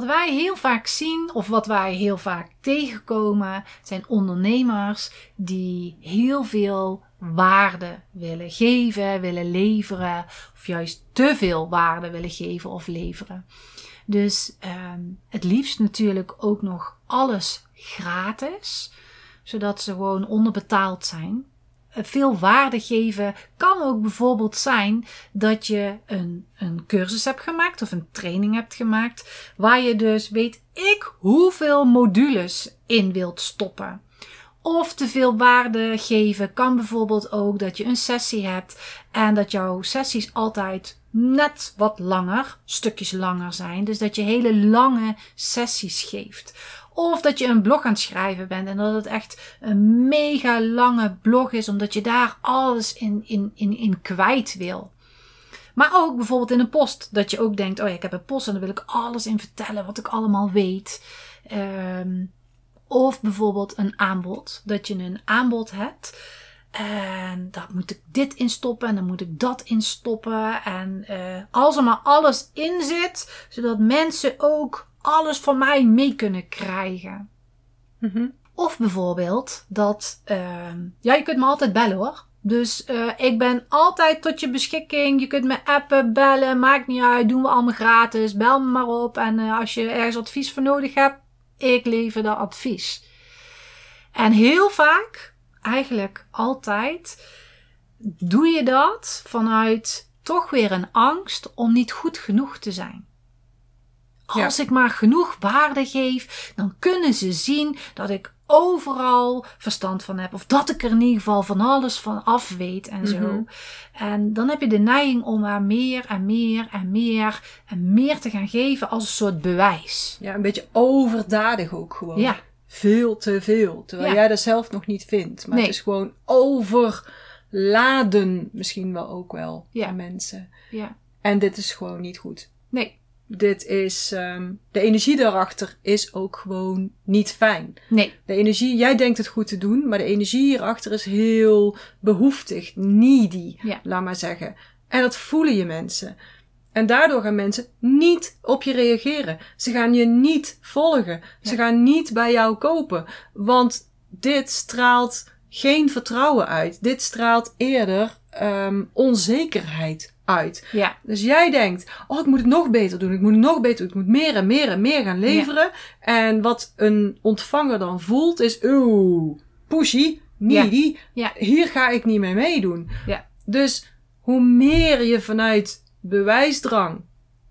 Wat wij heel vaak zien, of wat wij heel vaak tegenkomen, zijn ondernemers die heel veel waarde willen geven, willen leveren, of juist te veel waarde willen geven of leveren. Dus ehm, het liefst natuurlijk ook nog alles gratis, zodat ze gewoon onderbetaald zijn veel waarde geven kan ook bijvoorbeeld zijn dat je een, een cursus hebt gemaakt of een training hebt gemaakt, waar je dus weet ik hoeveel modules in wilt stoppen. Of te veel waarde geven kan bijvoorbeeld ook dat je een sessie hebt en dat jouw sessies altijd net wat langer, stukjes langer zijn. Dus dat je hele lange sessies geeft. Of dat je een blog aan het schrijven bent en dat het echt een mega lange blog is, omdat je daar alles in, in, in, in kwijt wil. Maar ook bijvoorbeeld in een post, dat je ook denkt: oh ja, ik heb een post en daar wil ik alles in vertellen wat ik allemaal weet. Um, of bijvoorbeeld een aanbod, dat je een aanbod hebt. En daar moet ik dit in stoppen en dan moet ik dat in stoppen. En uh, als er maar alles in zit, zodat mensen ook alles van mij mee kunnen krijgen. Mm Of bijvoorbeeld dat, uh, ja, je kunt me altijd bellen hoor. Dus uh, ik ben altijd tot je beschikking. Je kunt me appen, bellen, maakt niet uit. Doen we allemaal gratis. Bel me maar op. En uh, als je ergens advies voor nodig hebt, ik lever dat advies. En heel vaak, eigenlijk altijd, doe je dat vanuit toch weer een angst om niet goed genoeg te zijn. Als ik maar genoeg waarde geef, dan kunnen ze zien dat ik overal verstand van heb. Of dat ik er in ieder geval van alles van af weet en zo. Mhm. En dan heb je de neiging om maar meer en meer en meer en meer te gaan geven als een soort bewijs. Ja, een beetje overdadig ook gewoon. Ja. Veel te veel. Terwijl jij dat zelf nog niet vindt. Maar het is gewoon overladen misschien wel ook wel ja. aan mensen. Ja. En dit is gewoon niet goed. Nee. Dit is, um, de energie daarachter is ook gewoon niet fijn. Nee. De energie, jij denkt het goed te doen, maar de energie hierachter is heel behoeftig, needy, ja. laat maar zeggen. En dat voelen je mensen. En daardoor gaan mensen niet op je reageren. Ze gaan je niet volgen. Ze gaan niet bij jou kopen. Want dit straalt geen vertrouwen uit. Dit straalt eerder um, onzekerheid uit. Ja. Dus jij denkt, oh, ik moet het nog beter doen. Ik moet het nog beter doen. Ik moet meer en meer en meer gaan leveren. En wat een ontvanger dan voelt is, oeh, pushy, needy. Ja. Hier ga ik niet mee meedoen. Ja. Dus hoe meer je vanuit bewijsdrang,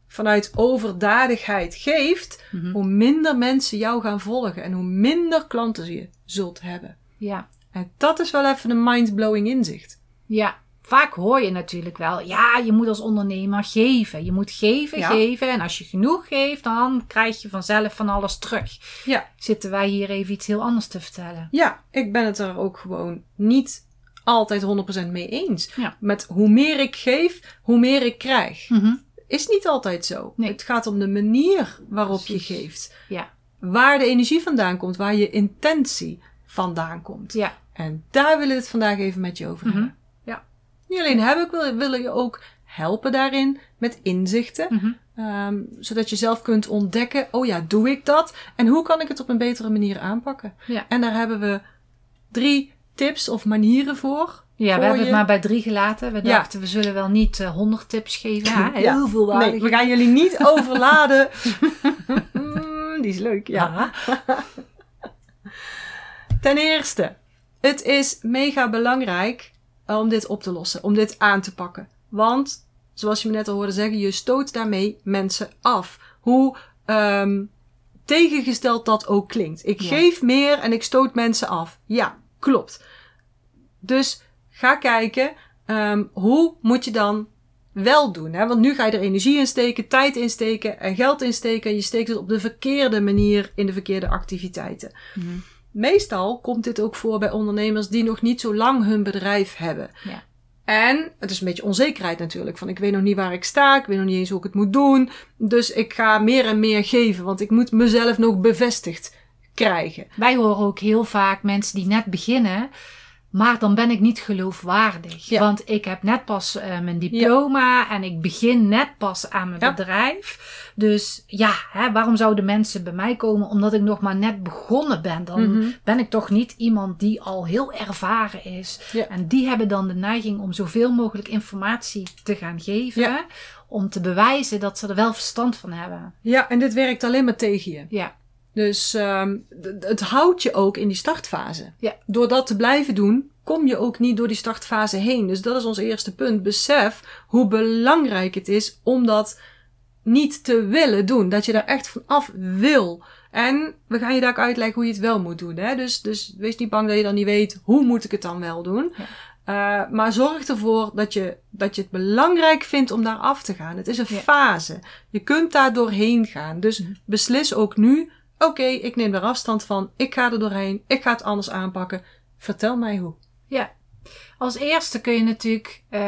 vanuit overdadigheid geeft, mhm. hoe minder mensen jou gaan volgen en hoe minder klanten je zult hebben. Ja. En dat is wel even een mind-blowing inzicht. Ja, vaak hoor je natuurlijk wel, ja, je moet als ondernemer geven. Je moet geven, geven. En als je genoeg geeft, dan krijg je vanzelf van alles terug. Ja. Zitten wij hier even iets heel anders te vertellen? Ja, ik ben het er ook gewoon niet altijd 100% mee eens. Ja. Met hoe meer ik geef, hoe meer ik krijg. Mm Is niet altijd zo. Nee. Het gaat om de manier waarop je geeft. Ja. Waar de energie vandaan komt, waar je intentie vandaan komt. Ja. En daar willen we het vandaag even met je over mhm. hebben. Niet alleen hebben, ik willen je ook helpen daarin met inzichten. Mhm. Ehm, zodat je zelf kunt ontdekken, oh ja, doe ik dat? En hoe kan ik het op een betere manier aanpakken? Ja. En daar hebben we drie tips of manieren voor. Ja, we hebben het maar bij drie gelaten. We dachten, we zullen wel niet uh, honderd tips geven. Ja, heel ja. veel waarde. Nee, we gaan jullie niet overladen. Die is leuk, ja. Ten eerste, het is mega belangrijk om dit op te lossen, om dit aan te pakken. Want, zoals je me net al hoorde zeggen, je stoot daarmee mensen af. Hoe ehm, tegengesteld dat ook klinkt. Ik geef meer en ik stoot mensen af. Ja, klopt. Dus ga kijken, ehm, hoe moet je dan wel doen? Hè? Want nu ga je er energie in steken, tijd in steken en geld in steken. En je steekt het op de verkeerde manier in de verkeerde activiteiten. Mhm. Meestal komt dit ook voor bij ondernemers die nog niet zo lang hun bedrijf hebben. Ja. En het is een beetje onzekerheid natuurlijk. Van ik weet nog niet waar ik sta. Ik weet nog niet eens hoe ik het moet doen. Dus ik ga meer en meer geven. Want ik moet mezelf nog bevestigd krijgen. Wij horen ook heel vaak mensen die net beginnen. Maar dan ben ik niet geloofwaardig. Want ik heb net pas uh, mijn diploma en ik begin net pas aan mijn bedrijf. Dus ja, hè, waarom zouden mensen bij mij komen omdat ik nog maar net begonnen ben? Dan mhm. ben ik toch niet iemand die al heel ervaren is. En die hebben dan de neiging om zoveel mogelijk informatie te gaan geven. Om te bewijzen dat ze er wel verstand van hebben. Ja, en dit werkt alleen maar tegen je. Ja. Dus um, het houdt je ook in die startfase. Ja. Door dat te blijven doen, kom je ook niet door die startfase heen. Dus dat is ons eerste punt. Besef hoe belangrijk het is om dat niet te willen doen. Dat je daar echt van af wil. En we gaan je daar ook uitleggen hoe je het wel moet doen. Hè? Dus, dus wees niet bang dat je dan niet weet hoe moet ik het dan wel doen. Ja. Uh, maar zorg ervoor dat je, dat je het belangrijk vindt om daar af te gaan. Het is een fase. Je kunt daar doorheen gaan. Dus mhm. beslis ook nu Oké, ik neem er afstand van. Ik ga er doorheen. Ik ga het anders aanpakken. Vertel mij hoe. Ja. Als eerste kun je natuurlijk, uh,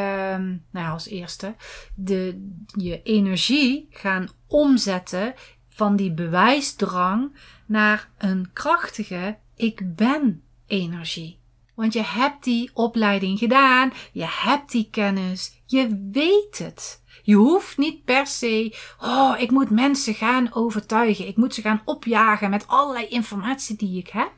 nou als eerste, de, je energie gaan omzetten van die bewijsdrang naar een krachtige ik ben energie. Want je hebt die opleiding gedaan, je hebt die kennis, je weet het. Je hoeft niet per se, oh, ik moet mensen gaan overtuigen. Ik moet ze gaan opjagen met allerlei informatie die ik heb.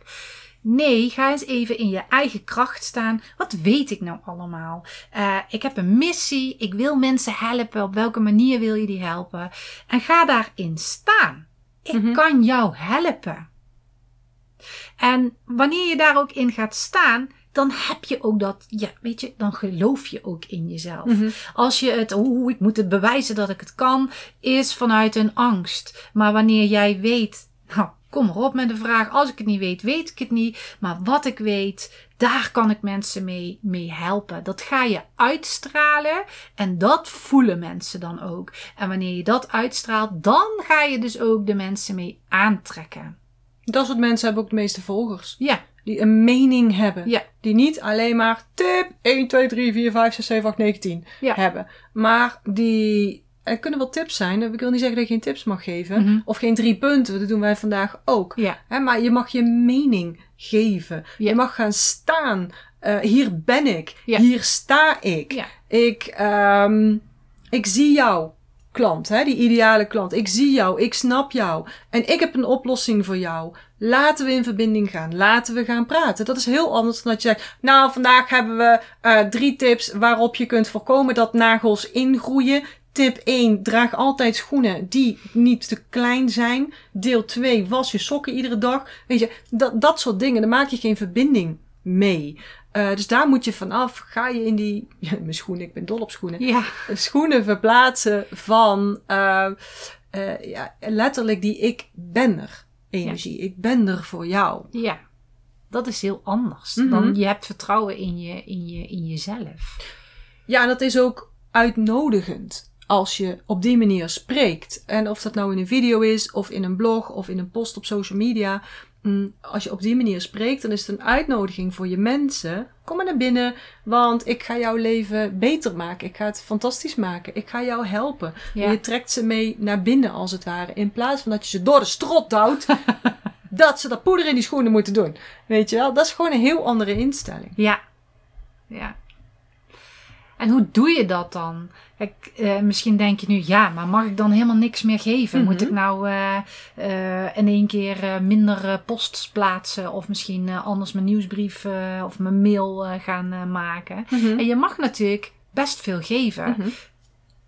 Nee, ga eens even in je eigen kracht staan. Wat weet ik nou allemaal? Uh, ik heb een missie. Ik wil mensen helpen. Op welke manier wil je die helpen? En ga daarin staan. Ik mhm. kan jou helpen. En wanneer je daar ook in gaat staan, dan heb je ook dat, ja, weet je, dan geloof je ook in jezelf. Mhm. Als je het, oeh, ik moet het bewijzen dat ik het kan, is vanuit een angst. Maar wanneer jij weet, nou, kom erop met de vraag, als ik het niet weet, weet ik het niet. Maar wat ik weet, daar kan ik mensen mee, mee helpen. Dat ga je uitstralen en dat voelen mensen dan ook. En wanneer je dat uitstraalt, dan ga je dus ook de mensen mee aantrekken. Dat soort mensen hebben ook de meeste volgers. Ja. Die een mening hebben. Ja. Die niet alleen maar tip 1, 2, 3, 4, 5, 6, 7, 8, 9, 10 ja. hebben. Maar die... Er kunnen wel tips zijn. Ik wil niet zeggen dat je geen tips mag geven. Mm -hmm. Of geen drie punten. Dat doen wij vandaag ook. Ja. Maar je mag je mening geven. Ja. Je mag gaan staan. Uh, hier ben ik. Ja. Hier sta ik. Ja. Ik, um, ik zie jou klant, hè, die ideale klant. Ik zie jou, ik snap jou en ik heb een oplossing voor jou. Laten we in verbinding gaan, laten we gaan praten. Dat is heel anders dan dat je zegt, nou vandaag hebben we uh, drie tips waarop je kunt voorkomen dat nagels ingroeien. Tip 1, draag altijd schoenen die niet te klein zijn. Deel 2, was je sokken iedere dag. Weet je, dat, dat soort dingen, daar maak je geen verbinding mee. Uh, dus daar moet je vanaf. Ga je in die. Ja, mijn schoenen, ik ben dol op schoenen. Ja. Schoenen verplaatsen van. Uh, uh, ja, letterlijk die ik ben er energie. Ik ben er voor jou. Ja. Dat is heel anders. Mm -hmm. Dan je hebt vertrouwen in, je, in, je, in jezelf. Ja, en dat is ook uitnodigend als je op die manier spreekt. En of dat nou in een video is, of in een blog, of in een post op social media. Mm, als je op die manier spreekt, dan is het een uitnodiging voor je mensen. Kom maar naar binnen, want ik ga jouw leven beter maken. Ik ga het fantastisch maken. Ik ga jou helpen. Je trekt ze mee naar binnen, als het ware. In plaats van dat je ze door de strot duwt. dat ze dat poeder in die schoenen moeten doen. Weet je wel? Dat is gewoon een heel andere instelling. Ja. Ja. En hoe doe je dat dan? Kijk, uh, misschien denk je nu, ja, maar mag ik dan helemaal niks meer geven? Moet ik mhm. nou uh, uh, in één keer minder posts plaatsen? Of misschien anders mijn nieuwsbrief of mijn mail gaan maken? Mhm. En je mag natuurlijk best veel geven. Mhm.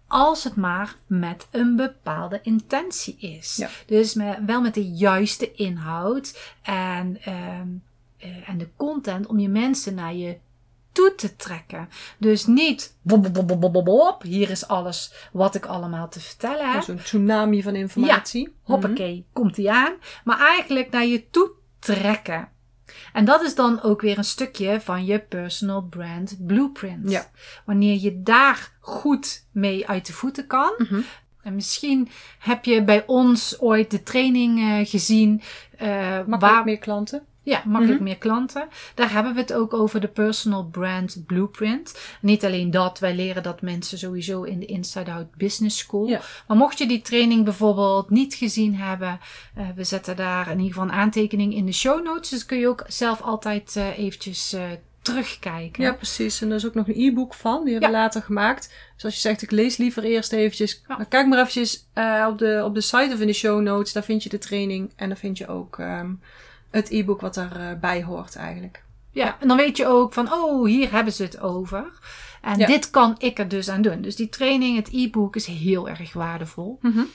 Als het maar met een bepaalde intentie is. Ja. Dus met, wel met de juiste inhoud en, ehm, en de content om je mensen naar je toe te trekken. Dus niet op, hier is alles wat ik allemaal te vertellen heb. Zo'n tsunami van informatie. Ja, hoppakee, komt die aan. Maar eigenlijk naar je toe trekken. En dat is dan ook weer een stukje van je personal brand blueprint. Ja. Wanneer je daar goed mee uit de voeten kan. Mhm. En misschien heb je bij ons ooit de training uh, gezien. Uh, Makkelijk waar... meer klanten. Ja, makkelijk meer klanten. Daar hebben we het ook over de personal brand blueprint. Niet alleen dat, wij leren dat mensen sowieso in de Inside Out Business School. Ja. Maar mocht je die training bijvoorbeeld niet gezien hebben, uh, we zetten daar in ieder geval een aantekening in de show notes. Dus kun je ook zelf altijd uh, eventjes uh, terugkijken. Ja, precies. En er is ook nog een e-book van, die hebben we later gemaakt. Dus als je zegt, ik lees liever eerst eventjes, ja. dan kijk maar eventjes op, de, op de site of in de show notes. Daar vind je de training en daar vind je ook... Um, het e-book wat erbij hoort eigenlijk. Ja, en dan weet je ook van, oh, hier hebben ze het over. En ja. dit kan ik er dus aan doen. Dus die training, het e-book is heel erg waardevol. Mm -hmm.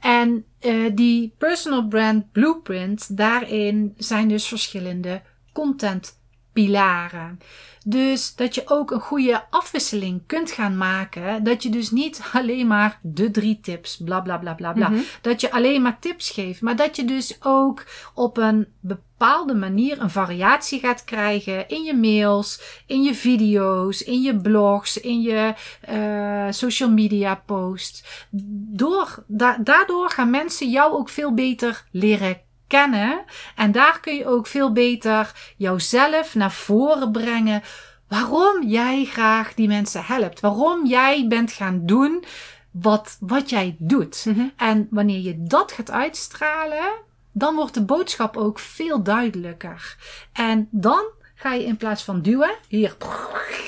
En uh, die personal brand blueprint, daarin zijn dus verschillende content pilaren. Dus dat je ook een goede afwisseling kunt gaan maken. Dat je dus niet alleen maar de drie tips, bla bla bla bla bla. Mhm. Dat je alleen maar tips geeft. Maar dat je dus ook op een bepaalde manier een variatie gaat krijgen in je mails, in je video's, in je blogs, in je uh, social media posts. Door, da daardoor gaan mensen jou ook veel beter leren kennen. En daar kun je ook veel beter jouzelf naar voren brengen. Waarom jij graag die mensen helpt. Waarom jij bent gaan doen wat, wat jij doet. Mm -hmm. En wanneer je dat gaat uitstralen, dan wordt de boodschap ook veel duidelijker. En dan ga je in plaats van duwen, hier,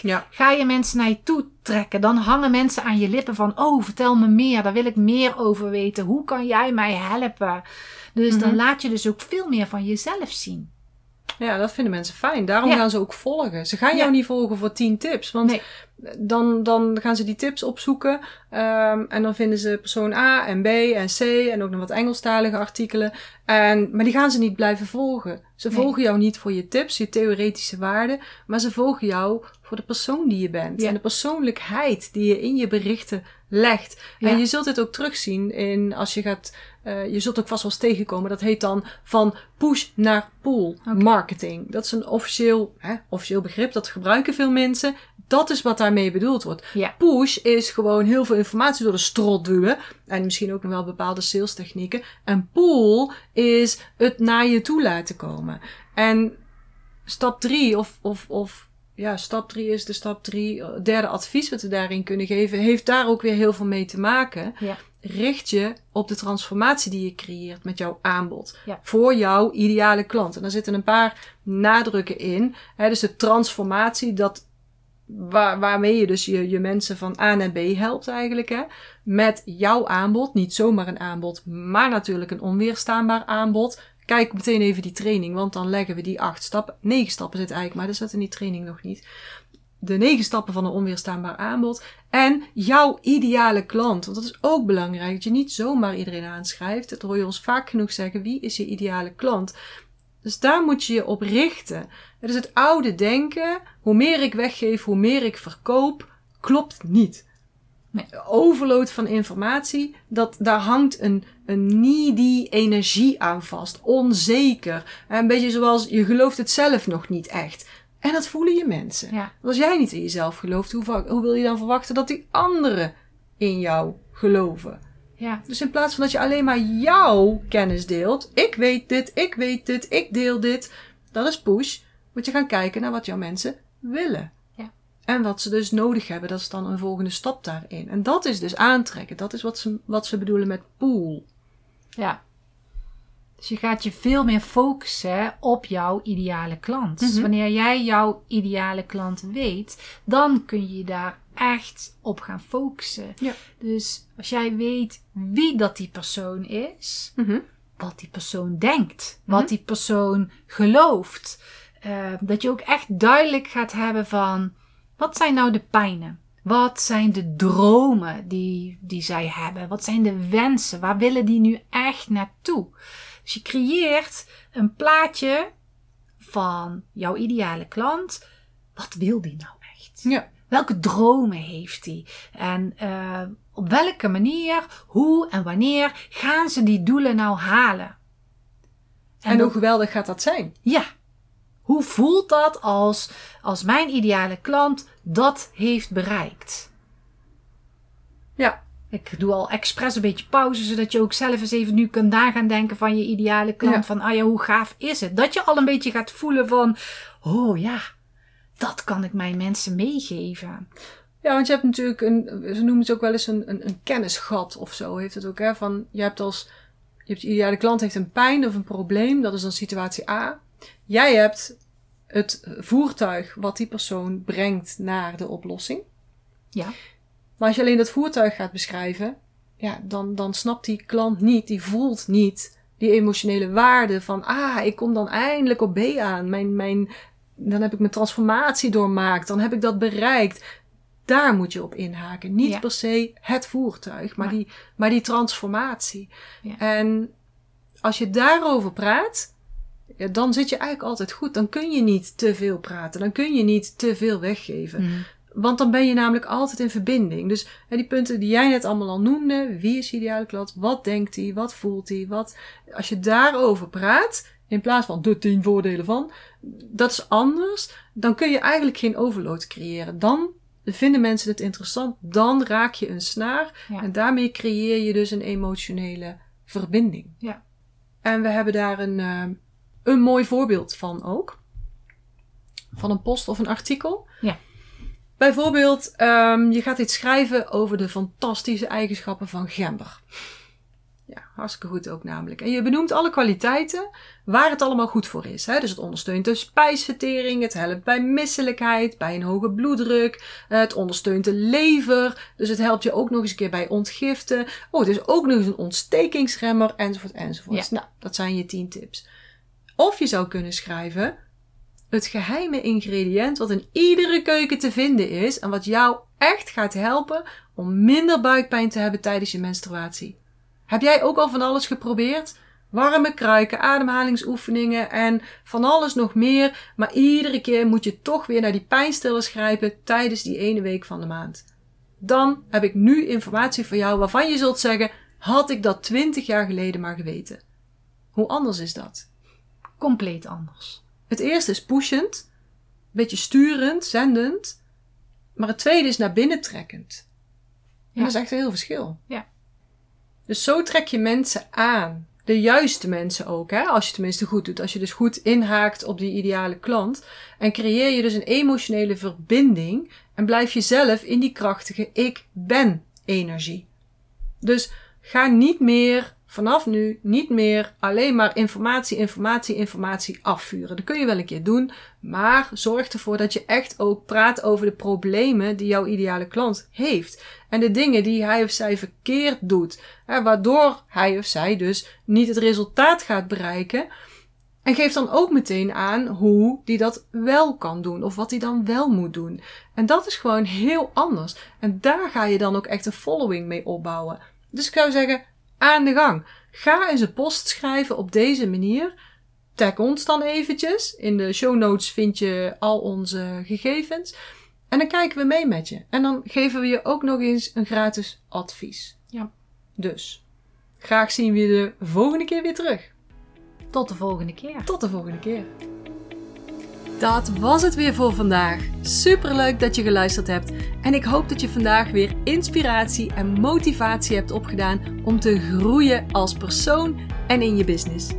ja. ga je mensen naar je toe trekken. Dan hangen mensen aan je lippen van, oh, vertel me meer, daar wil ik meer over weten. Hoe kan jij mij helpen? Dus Mhm. dan laat je dus ook veel meer van jezelf zien. Ja, dat vinden mensen fijn. Daarom Ja. gaan ze ook volgen. Ze gaan Ja. jou niet volgen voor 10 tips. Want Nee. Dan, dan gaan ze die tips opzoeken. ehm, en dan vinden ze persoon A en B en C en ook nog wat Engelstalige artikelen. En, maar die gaan ze niet blijven volgen. Ze Nee. volgen jou niet voor je tips, je theoretische waarden. Maar ze volgen jou voor de persoon die je bent. Ja. En de persoonlijkheid die je in je berichten legt. Ja. En je zult dit ook terugzien in als je gaat. eh, je zult ook vast wel eens tegenkomen. Dat heet dan van push naar pull marketing. Dat is een officieel, hè, officieel begrip. Dat gebruiken veel mensen. Dat is wat daarmee bedoeld wordt. Ja. Push is gewoon heel veel informatie door de strot duwen. En misschien ook nog wel bepaalde sales technieken. En pull is het naar je toe laten komen. En stap drie of, of, of ja, stap drie is de stap drie. eh, Derde advies wat we daarin kunnen geven, heeft daar ook weer heel veel mee te maken. Ja. Richt je op de transformatie die je creëert met jouw aanbod. Ja. Voor jouw ideale klant. En daar zitten een paar nadrukken in. Hè, dus de transformatie, dat, waar, waarmee je dus je, mensen van A naar B helpt eigenlijk. Hè, met jouw aanbod. Niet zomaar een aanbod, maar natuurlijk een onweerstaanbaar aanbod. Kijk meteen even die training, want dan leggen we die acht stappen. Negen stappen zitten eigenlijk, maar dat zit in die training nog niet. De negen stappen van een onweerstaanbaar aanbod. En jouw ideale klant. Want dat is ook belangrijk. Dat je niet zomaar iedereen aanschrijft. Dat hoor je ons vaak genoeg zeggen. Wie is je ideale klant? Dus daar moet je je op richten. Het is het oude denken. Hoe meer ik weggeef, hoe meer ik verkoop. Klopt niet. Nee. Overload van informatie. Dat, daar hangt een, een needy energie aan vast. Onzeker. Een beetje zoals je gelooft het zelf nog niet echt. En dat voelen je mensen. Ja. Als jij niet in jezelf gelooft, hoe, hoe wil je dan verwachten dat die anderen in jou geloven? Ja. Dus in plaats van dat je alleen maar jouw kennis deelt, ik weet dit, ik weet dit, ik deel dit, dat is push, moet je gaan kijken naar wat jouw mensen willen. Ja. En wat ze dus nodig hebben, dat is dan een volgende stap daarin. En dat is dus aantrekken, dat is wat ze, wat ze bedoelen met pool. Ja. Dus je gaat je veel meer focussen op jouw ideale klant. Dus Mhm. wanneer jij jouw ideale klant weet, dan kun je daar echt op gaan focussen. Ja. Dus als jij weet wie dat die persoon is, wat die persoon denkt, wat Mhm. die persoon gelooft, eh, dat je ook echt duidelijk gaat hebben van wat zijn nou de pijnen? Wat zijn de dromen die, die zij hebben? Wat zijn de wensen? Waar willen die nu echt naartoe? Dus je creëert een plaatje van jouw ideale klant wat wil die nou echt? Ja. Welke dromen heeft hij? En uh, op welke manier, hoe en wanneer gaan ze die doelen nou halen? En, en hoe geweldig gaat dat zijn? Ja. Hoe voelt dat als, als mijn ideale klant dat heeft bereikt? Ja. Ik doe al expres een beetje pauze, zodat je ook zelf eens even nu kunt nagaan denken van je ideale klant. Van, ah ja, hoe gaaf is het? Dat je al een beetje gaat voelen van, oh ja, dat kan ik mijn mensen meegeven. Ja, want je hebt natuurlijk een, ze noemen het ook wel eens een, een, een kennisgat of zo, heeft het ook, hè? Van, je hebt als, je hebt je ideale klant heeft een pijn of een probleem, dat is dan situatie A. Jij hebt het voertuig wat die persoon brengt naar de oplossing. Ja. Maar als je alleen dat voertuig gaat beschrijven, ja, dan, dan snapt die klant niet, die voelt niet die emotionele waarde van, ah, ik kom dan eindelijk op B aan. Mijn, mijn, dan heb ik mijn transformatie doormaakt, dan heb ik dat bereikt. Daar moet je op inhaken. Niet per se het voertuig, maar, Die, maar die transformatie. Ja. En als je daarover praat, ja, dan zit je eigenlijk altijd goed. Dan kun je niet te veel praten. Dan kun je niet te veel weggeven. Mhm. Want dan ben je namelijk altijd in verbinding. Dus hè, die punten die jij net allemaal al noemde. Wie is de ideale klant? Wat denkt hij? Wat voelt hij? Wat, als je daarover praat, in plaats van de tien voordelen van, dat is anders. Dan kun je eigenlijk geen overload creëren. Dan vinden mensen het interessant. Dan raak je een snaar. Ja. En daarmee creëer je dus een emotionele verbinding. Ja. En we hebben daar een, uh, een mooi voorbeeld van ook. Van een post of een artikel. Ja. Bijvoorbeeld, um, je gaat iets schrijven over de fantastische eigenschappen van gember. Ja, hartstikke goed ook namelijk. En je benoemt alle kwaliteiten waar het allemaal goed voor is. Hè? Dus het ondersteunt de spijsvertering, het helpt bij misselijkheid, bij een hoge bloeddruk, het ondersteunt de lever, dus het helpt je ook nog eens een keer bij ontgiften. Oh, het is ook nog eens een ontstekingsremmer, enzovoort, enzovoort. Ja. Nou, dat zijn je tien tips. Of je zou kunnen schrijven, het geheime ingrediënt wat in iedere keuken te vinden is en wat jou echt gaat helpen om minder buikpijn te hebben tijdens je menstruatie. Heb jij ook al van alles geprobeerd? Warme kruiken, ademhalingsoefeningen en van alles nog meer, maar iedere keer moet je toch weer naar die pijnstillers grijpen tijdens die ene week van de maand. Dan heb ik nu informatie voor jou waarvan je zult zeggen: had ik dat twintig jaar geleden maar geweten. Hoe anders is dat? Compleet anders. Het eerste is pushend, een beetje sturend, zendend. Maar het tweede is naar binnen trekkend. En Ja. dat is echt een heel verschil. Ja. Dus zo trek je mensen aan. De juiste mensen ook, hè? als je het tenminste goed doet. Als je dus goed inhaakt op die ideale klant. En creëer je dus een emotionele verbinding. En blijf je zelf in die krachtige ik ben energie. Dus ga niet meer, vanaf nu, niet meer alleen maar informatie, informatie, informatie afvuren. Dat kun je wel een keer doen. Maar zorg ervoor dat je echt ook praat over de problemen die jouw ideale klant heeft. En de dingen die hij of zij verkeerd doet. Hè, waardoor hij of zij dus niet het resultaat gaat bereiken. En geef dan ook meteen aan hoe die dat wel kan doen. Of wat hij dan wel moet doen. En dat is gewoon heel anders. En daar ga je dan ook echt een following mee opbouwen. Dus ik zou zeggen, aan de gang. Ga eens een post schrijven op deze manier. Tag ons dan eventjes. In de show notes vind je al onze gegevens. En dan kijken we mee met je. En dan geven we je ook nog eens een gratis advies. Ja. Dus, graag zien we je de volgende keer weer terug. Tot de volgende keer. Tot de volgende keer. Dat was het weer voor vandaag. Superleuk dat je geluisterd hebt. En ik hoop dat je vandaag weer inspiratie en motivatie hebt opgedaan om te groeien als persoon en in je business.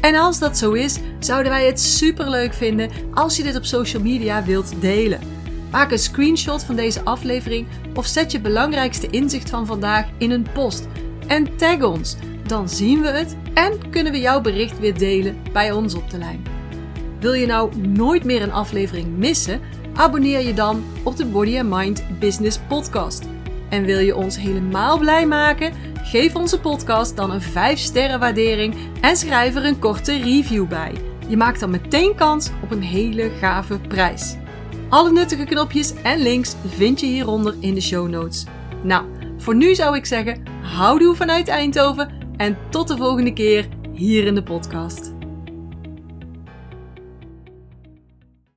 En als dat zo is, zouden wij het superleuk vinden als je dit op social media wilt delen. Maak een screenshot van deze aflevering of zet je belangrijkste inzicht van vandaag in een post en tag ons. Dan zien we het en kunnen we jouw bericht weer delen bij ons op de lijn. Wil je nou nooit meer een aflevering missen? Abonneer je dan op de Body and Mind Business Podcast. En wil je ons helemaal blij maken? Geef onze podcast dan een 5 sterren waardering en schrijf er een korte review bij. Je maakt dan meteen kans op een hele gave prijs. Alle nuttige knopjes en links vind je hieronder in de show notes. Nou, voor nu zou ik zeggen, houdoe vanuit Eindhoven en tot de volgende keer hier in de podcast.